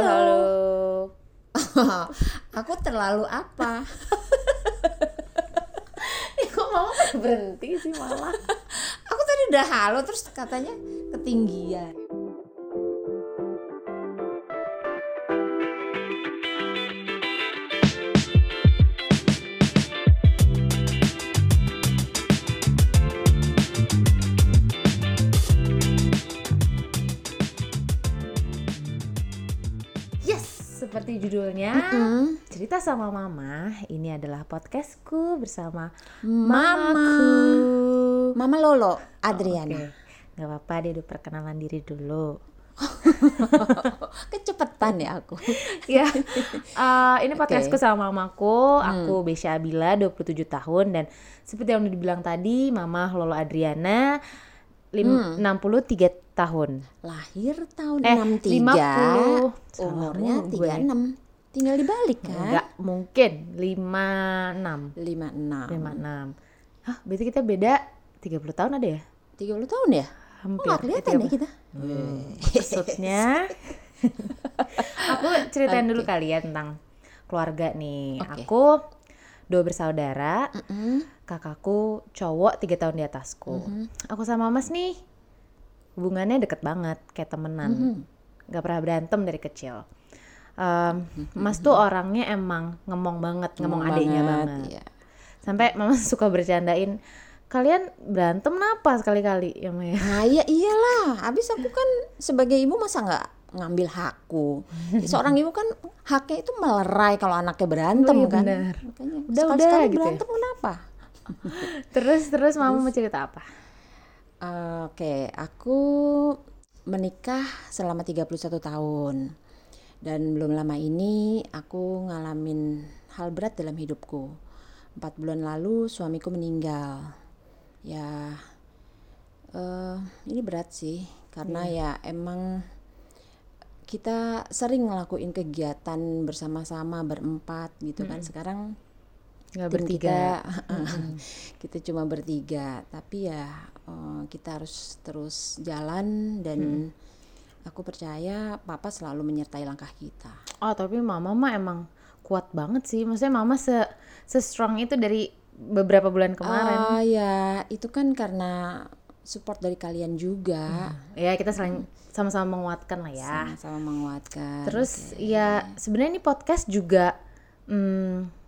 halo. Aku terlalu apa? Kok mama berhenti sih malah? Aku tadi udah halo terus katanya ketinggian. Seperti judulnya. Cerita sama mama. Ini adalah podcastku bersama Mama. mamaku. Mama Lolo, Adriana. Oke, nggak apa-apa dia udah perkenalan diri dulu. Kecepetan ya aku. ya, eh, ini podcastku sama mamaku. Aku Besya Abila, 27 tahun dan seperti yang udah dibilang tadi, Mama Lolo Adriana, lim- 63 tahun. Lahir tahun Eh, 63. 50. Salah Umurnya mulu gue. 36. Tinggal dibalik kan? Enggak mungkin 56. 56. 56. Hah, berarti kita beda 30 tahun ada ya? 30 tahun ya? Hampir. Kok gak kelihatan ya kita? Maksudnya aku ceritain dulu kali ya tentang keluarga nih. Oke. Aku dua bersaudara, Mm-mm. kakakku cowok tiga tahun di atasku. Aku sama Mas nih hubungannya deket banget, kayak temenan. Gak pernah berantem dari kecil. Em, Mas tuh orangnya emang ngomong banget, ngomong, adiknya banget. Iya. Sampai mama suka bercandain, kalian berantem kenapa sekali-kali ya Maya? Nah iya iyalah, habis aku kan sebagai ibu masa nggak ngambil hakku. Seorang ibu kan haknya itu melerai kalau anaknya berantem Oh iya, kan. Makanya Udah, sekali-sekali udah, gitu ya. berantem kenapa? Terus terus mama mau cerita apa? Oke, aku menikah selama 31 tahun. Dan belum lama ini aku ngalamin hal berat dalam hidupku. Empat bulan lalu suamiku meninggal. Ya, eh ini berat sih. Karena Iya. ya emang kita sering ngelakuin kegiatan bersama-sama berempat gitu kan. Sekarang Nggak bertiga. kita kita cuma bertiga tapi ya eh, kita harus terus jalan dan aku percaya papa selalu menyertai langkah kita Oh tapi mama mah emang kuat banget sih. Maksudnya mama se se strong itu dari beberapa bulan kemarin. ah ya itu kan karena support dari kalian juga Ya kita saling sama-sama menguatkan lah ya. sama-sama menguatkan Terus ya sebenarnya ini podcast juga hmm,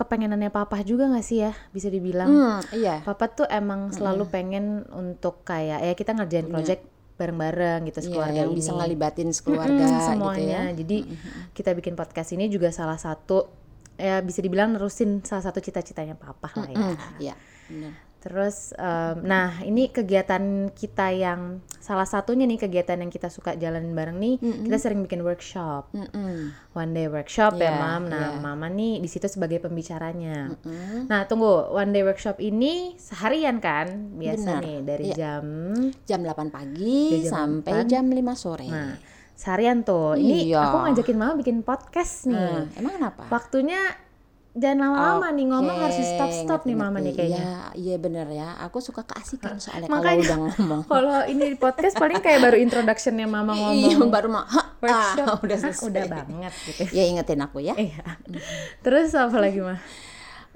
kepengenannya papa juga nggak sih ya bisa dibilang. Hmm, iya Papa tuh emang selalu pengen untuk kayak ya kita ngerjain project bareng-bareng gitu Iya, sekeluarga yang ini. bisa ngelibatin sekeluarga Mm-mm, gitu ya semuanya. Jadi kita bikin podcast ini juga salah satu ya bisa dibilang nerusin salah satu cita-citanya papa lah ya. iya benar Terus em, nah ini kegiatan kita yang salah satunya nih kegiatan yang kita suka jalanin bareng nih, kita sering bikin workshop. Mm-mm. One day workshop ya, Iya, Mam. Nah, iya. Mama nih di situ sebagai pembicaranya. Nah, tunggu, one day workshop ini seharian kan? Biasa Benar, nih dari iya. jam jam 8 pagi jam sampai 8. jam 5 sore Nah, seharian tuh. Ini Iya. aku ngajakin Mama bikin podcast nih. Nah, emang kenapa Waktunya jangan lama-lama nih ngomong harus di stop-stop nih Mama nih kayaknya. Iya, iya bener ya. Aku suka keasikan soalnya kalau udah ngomong. Kalau ini di podcast paling kayak baru introductionnya Mama ngomong. Iya, baru mau "Hah, workshop. ah, udah selesai. udah banget gitu. Ya ingetin aku ya. Iya. Terus apa lagi mah?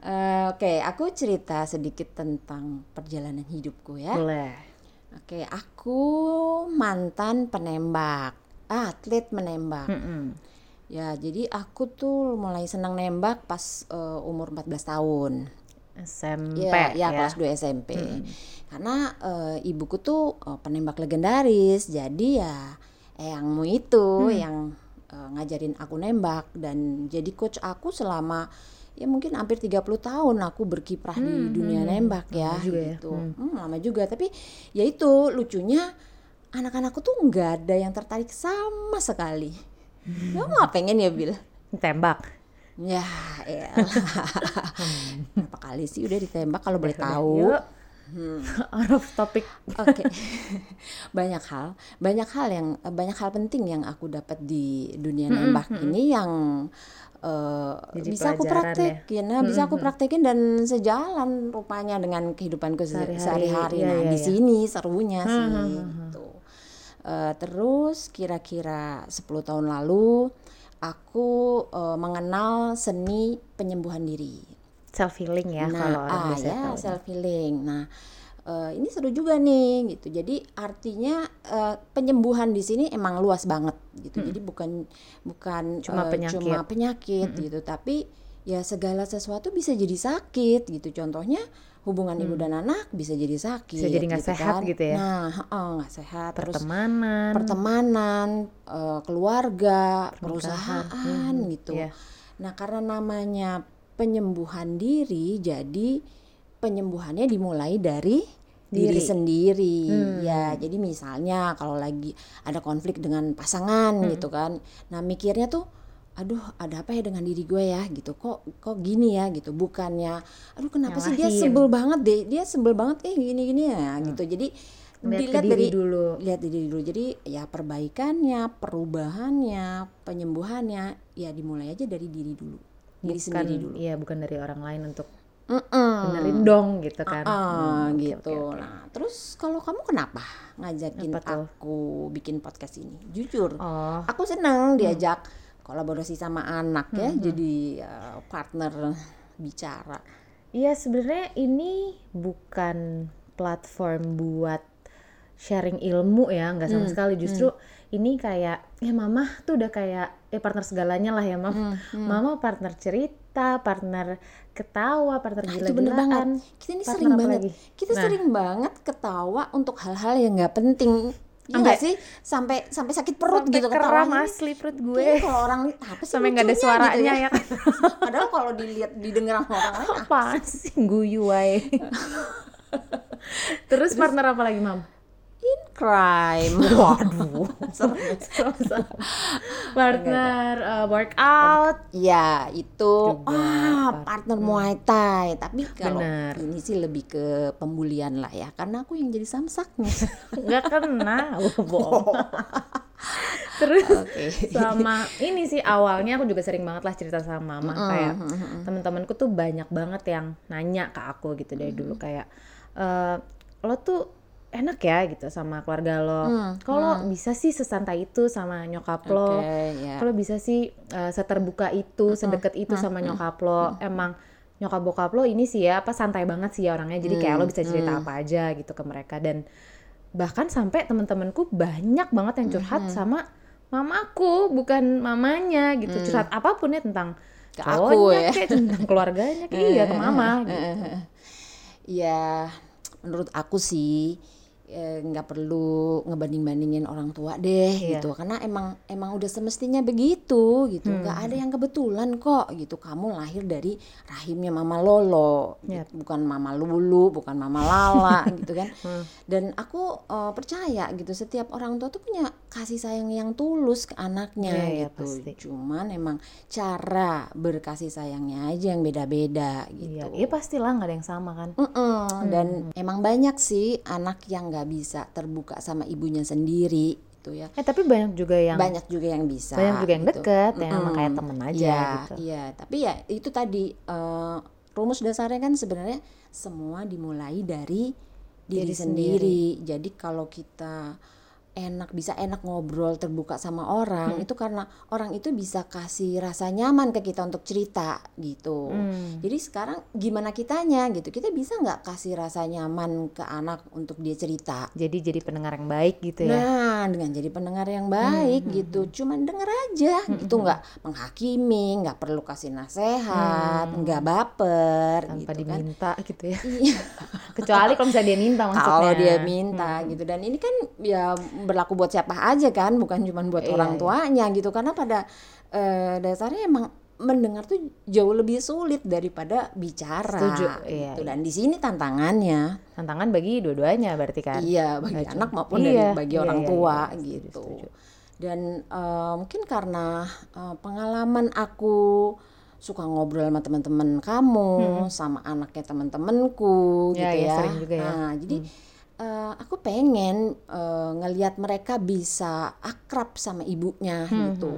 Eh, Oke, aku cerita sedikit tentang perjalanan hidupku ya. Boleh. Oke, aku mantan penembak, atlet menembak. Mm-mm. Ya, jadi aku tuh mulai senang nembak pas eh, umur 14 tahun. SMP Ya, ya, kelas 2 SMP. Karena eh, ibuku tuh eh, penembak legendaris, jadi ya eyangmu itu yang eh, ngajarin aku nembak dan jadi coach aku selama ya mungkin hampir 30 tahun aku berkiprah di dunia nembak ya juga ya. gitu. Hmm, lama juga, tapi ya itu lucunya anak-anakku tuh nggak ada yang tertarik sama sekali. Ya nggak pengen ya Bil? Tembak. Ya, elah. Berapa kali sih udah ditembak kalau boleh tahu? Yuk. Out of topic. Oke. banyak hal, banyak hal yang banyak hal penting yang aku dapat di dunia nembak ini yang eh, Jadi bisa aku ya. praktekin, nah, bisa aku praktekin dan sejalan rupanya dengan kehidupanku se- Sehari-hari, sehari-hari. iya, Nah, iya, di iya. sini serunya sih gitu. Eh, terus kira-kira 10 tahun lalu aku eh, mengenal seni penyembuhan diri. Self healing ya Nah, kalau orang ah ya tahu. self healing. Nah, eh, ini seru juga nih gitu. Jadi artinya eh, penyembuhan di sini emang luas banget gitu. Jadi bukan bukan Cuma eh, penyakit. cuma penyakit gitu, tapi ya segala sesuatu bisa jadi sakit gitu. Contohnya hubungan ibu dan anak bisa jadi sakit. Bisa jadi nggak sehat kan. gitu ya. Nah, heeh, nggak sehat. Terus Pertemanan. pertemanan, eh, keluarga, Pernikahan. perusahaan Mhm, gitu. iya. Nah, karena namanya penyembuhan diri, jadi penyembuhannya dimulai dari diri, Diri. sendiri. Hmm. Ya, jadi misalnya kalau lagi ada konflik dengan pasangan Hmm. gitu kan. Nah, mikirnya tuh aduh ada apa ya dengan diri gue ya? Gitu. Kok kok gini ya? Gitu. Bukannya aduh kenapa sih dia Nyalahin. sebel banget deh dia sebel banget eh gini gini ya. Gitu. Jadi Lihat diri dari dulu. lihat di diri dulu. Jadi ya perbaikannya perubahannya penyembuhannya ya dimulai aja dari diri dulu. Diri bukan sendiri dulu. iya bukan dari orang lain untuk Mm-mm. benerin dong gitu kan. Ah, Hmm, oke, gitu. oke, oke. nah terus kalau kamu kenapa ngajakin Apa tuh? aku bikin podcast ini? Jujur Oh, aku seneng diajak kolaborasi sama anak ya Hmm, jadi uh, partner bicara iya sebenarnya ini bukan platform buat sharing ilmu ya, nggak Hmm, sama sekali. Justru ini kayak ya mama tuh udah kayak ya partner segalanya lah ya mam. Hmm, Mama partner cerita, partner ketawa, partner Nah, itu bener gila-gilaan. banget. Kita ini sering banget. lagi? Kita Nah. sering banget ketawa untuk hal-hal yang nggak penting. Iya Sampai- nggak sih? Sampai sampai sakit perut Sampai gitu keram asli perut gue. kalau orang apa sih Sampai nggak ada lucunya suaranya gitu ya kan. Padahal kalau dilihat didengar sama orang lain Apa sih guyu wae. Terus partner apa lagi mam? In crime. Waduh. partner uh, workout. Ya itu Juga ah partner. partner Muay Thai. Tapi kalau Bener. ini sih lebih ke pembulian lah ya, karena aku yang jadi samsaknya. nggak kena oh, bohong terus Oke. sama ini sih awalnya aku juga sering banget lah cerita sama mama kayak teman-temanku tuh banyak banget yang nanya ke aku gitu dari dulu kayak "Eh, lo tuh enak ya gitu sama keluarga lo. Kalau bisa sih sesantai itu sama nyokap lo. Oke, ya. kalau bisa sih eh, seterbuka itu sedekat itu sama nyokap lo. emang nyokap bokap lo ini sih ya apa santai banget sih ya orangnya. Jadi kayak lo bisa cerita apa aja gitu ke mereka. Dan bahkan sampai temen-temenku banyak banget yang curhat sama mamaku bukan mamanya gitu. Curhat apa pun ya tentang Ke aku ya. kayak tentang keluarganya kayak iya ke mama gitu. Ya, menurut aku sih eh, nggak perlu ngebanding-bandingin orang tua deh Iya. gitu karena emang emang udah semestinya begitu gitu Hmm. nggak ada yang kebetulan kok gitu kamu lahir dari rahimnya mama Lolo Yap. gitu. bukan mama Lulu bukan mama Lala gitu kan Hmm. dan aku eh, percaya gitu setiap orang tua tuh punya kasih sayang yang tulus ke anaknya Iya, iya, gitu pasti. cuman emang cara berkasih sayangnya aja yang beda-beda gitu iya iya pastilah nggak ada yang sama kan Mm-mm, Dan emang banyak sih anak yang nggak bisa terbuka sama ibunya sendiri, gitu ya. eh tapi banyak juga yang Banyak juga yang bisa. banyak juga yang gitu. deket yang emang Mm-mm. kayak temen aja Iya, gitu Iya, tapi ya itu tadi eh, rumus dasarnya kan sebenarnya semua dimulai dari diri, Diri sendiri. Jadi kalau kita enak bisa enak ngobrol terbuka sama orang Hmm. itu karena orang itu bisa kasih rasa nyaman ke kita untuk cerita gitu. Hmm. Jadi sekarang gimana kitanya gitu? Kita bisa nggak kasih rasa nyaman ke anak untuk dia cerita? jadi jadi pendengar yang baik gitu ya Nah, dengan jadi pendengar yang baik gitu, cuman denger aja gitu, nggak menghakimi, nggak perlu kasih nasihat, nggak baper tanpa gitu kan. diminta gitu ya Iya, kecuali kalau misalnya dia minta maksudnya. Kalau dia minta gitu. Dan ini kan ya berlaku buat siapa aja kan, bukan cuma buat Iya, orang iya. tuanya gitu, karena pada eh, dasarnya emang mendengar tuh jauh lebih sulit daripada bicara Setuju, iya, gitu. Dan di sini tantangannya. Tantangan bagi dua-duanya berarti kan? Iya, bagi Nggak anak maupun Iya, dari bagi iya, orang iya, tua iya, setuju, gitu. setuju. Dan eh, mungkin karena eh, pengalaman aku suka ngobrol sama teman-teman kamu, sama anaknya teman-temanku Ya, gitu ya, ya. sering juga ya. Nah, jadi eh, aku pengen eh, ngelihat mereka bisa akrab sama ibunya Hmm, gitu.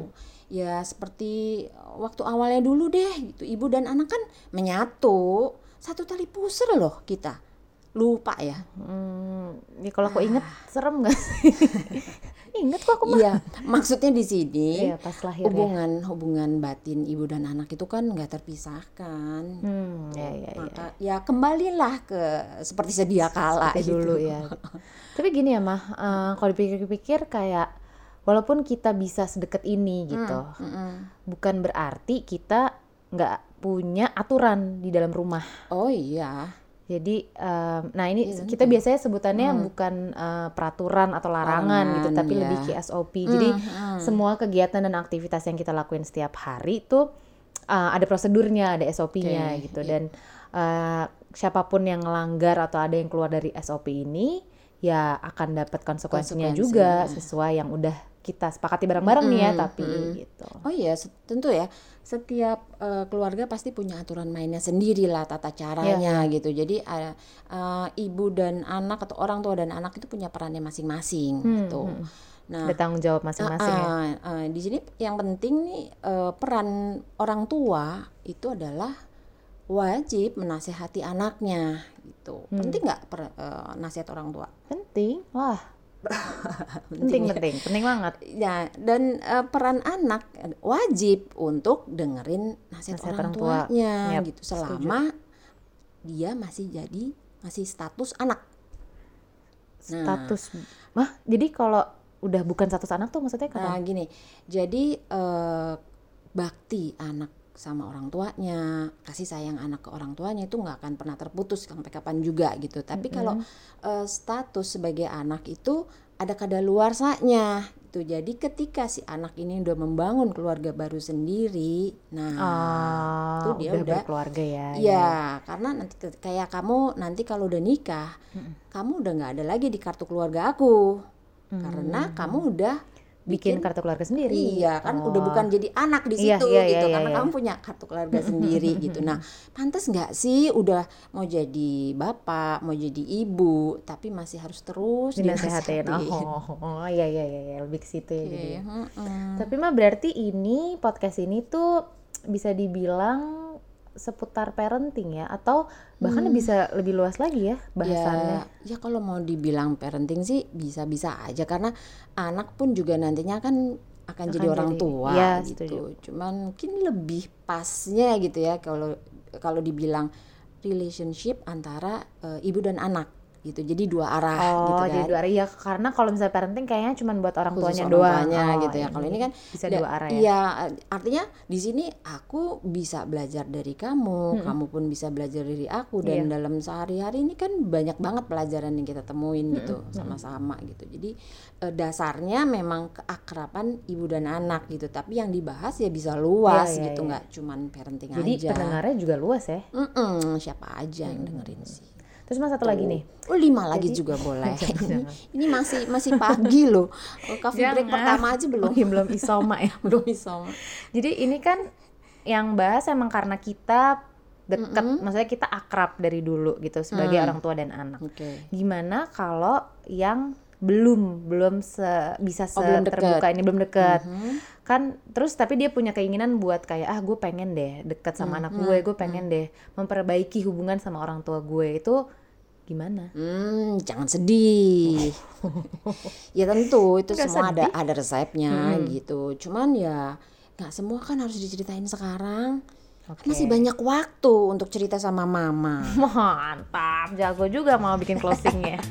Ya seperti waktu awalnya dulu deh gitu. Ibu dan anak kan menyatu, satu tali pusar loh kita lupa ya. Hmm, ya kalau aku inget serem gak sih? inget kok aku mah. Iya, maksudnya di sini Iya, pas lahir ya. hubungan hubungan batin ibu dan anak itu kan nggak terpisahkan. Hmm, ya ya ya. Maka ya kembalilah ke seperti sedia kala Seperti gitu. dulu ya. Tapi gini ya mah, eh, kalau dipikir-pikir kayak walaupun kita bisa sedekat ini gitu, Mm-mm. bukan berarti kita nggak punya aturan di dalam rumah. Oh iya. Jadi, em, nah ini kita biasanya sebutannya bukan eh, peraturan atau larangan gitu, Larangan, tapi lebih ke SOP. Jadi semua kegiatan dan aktivitas yang kita lakuin setiap hari itu eh, ada prosedurnya, ada SOP-nya Oke, gitu. Dan eh, siapa pun yang melanggar atau ada yang keluar dari SOP ini, ya akan dapat konsekuensinya Konsekuensi, juga sesuai yang udah kita sepakati bareng-bareng nih ya. Tapi gitu. Oh iya, tentu ya. Setiap eh, keluarga pasti punya aturan mainnya sendiri lah, tata caranya Iya. gitu. Jadi ada eh, ibu dan anak atau orang tua dan anak itu punya perannya masing-masing gitu. Nah, Ada tanggung jawab masing-masing ya. Ah, ah, di sini yang penting nih eh, peran orang tua itu adalah wajib menasehati anaknya gitu. Penting nggak eh, nasihat orang tua? Penting, wah. Penting, penting, penting banget. Ya, dan eh, peran anak wajib untuk dengerin nasihat, Nasihat orang, orang tua. tuanya Yap, gitu selama dia masih jadi masih status anak. Nah. status mah jadi kalau udah bukan status anak tuh maksudnya Nah, kapan? gini. Jadi eh, bakti anak sama orang tuanya, kasih sayang anak ke orang tuanya itu nggak akan pernah terputus sampai kapan juga gitu. Tapi kalau eh, status sebagai anak itu ada kadaluarsanya gitu. Jadi ketika si anak ini udah membangun keluarga baru sendiri, nah Ah, itu dia udah, udah berkeluarga ya. Iya, karena nanti kayak kamu nanti kalau udah nikah, kamu udah nggak ada lagi di kartu keluarga aku, karena kamu udah Bikin kartu keluarga sendiri. Iya kan udah bukan jadi anak di Iya, situ iya, gitu iya, karena iya. kamu punya kartu keluarga sendiri gitu. Nah, pantas nggak sih udah mau jadi bapak, mau jadi ibu, tapi masih harus terus dinasehatin. dinasehatin. Oh, oh, iya iya iya iya, lebih ke situ ya jadi. Oke, mm-mm. Tapi mah berarti ini podcast ini tuh bisa dibilang seputar parenting ya atau bahkan bisa lebih luas lagi ya bahasannya. Ya, ya kalau mau dibilang parenting sih bisa-bisa aja karena anak pun juga nantinya kan akan, jadi orang jadi- tua iya, gitu. setuju. Cuman mungkin lebih pasnya gitu ya kalau kalau dibilang relationship antara eh, ibu dan anak gitu. Jadi dua arah gitu Oh, kan. jadi dua arah ya karena kalau misalnya parenting kayaknya cuma buat orang Khusus tuanya orang doang. tuanya Oh, gitu ya. Kalau ini kan bisa da- dua arah ya. Iya, artinya di sini aku bisa belajar dari kamu, kamu pun bisa belajar dari aku dan Iya. dalam sehari-hari ini kan banyak banget pelajaran yang kita temuin gitu sama-sama gitu. Jadi eh, dasarnya memang keakraban ibu dan anak gitu, tapi yang dibahas ya bisa luas Iya, iya, gitu, iya. nggak cuman parenting Jadi aja. pendengarnya juga luas ya. Mm-mm, siapa aja yang dengerin sih. Terus mas satu lagi nih. Oh lima lagi juga boleh. ini, ini masih masih pagi loh. Oh, Coffee break Jangan. pertama aja belum. Oh, iya, belum isoma ya. belum bisa. Jadi ini kan yang bahas emang karena kita deket, maksudnya kita akrab dari dulu gitu sebagai Mm. orang tua dan anak. Oke. Gimana kalau yang belum belum se, bisa Oh, belum deket. terbuka ini belum deket Mhm. kan terus tapi dia punya keinginan buat kayak ah gue pengen deh deket sama anak gue gue pengen deh memperbaiki hubungan sama orang tua gue itu gimana Hmm, jangan sedih. ya tentu itu Nggak semua ada sedih. ada resepnya gitu. Cuman ya nggak semua kan harus diceritain sekarang. Oke. Masih banyak waktu untuk cerita sama mama. mantap jago juga mau bikin closingnya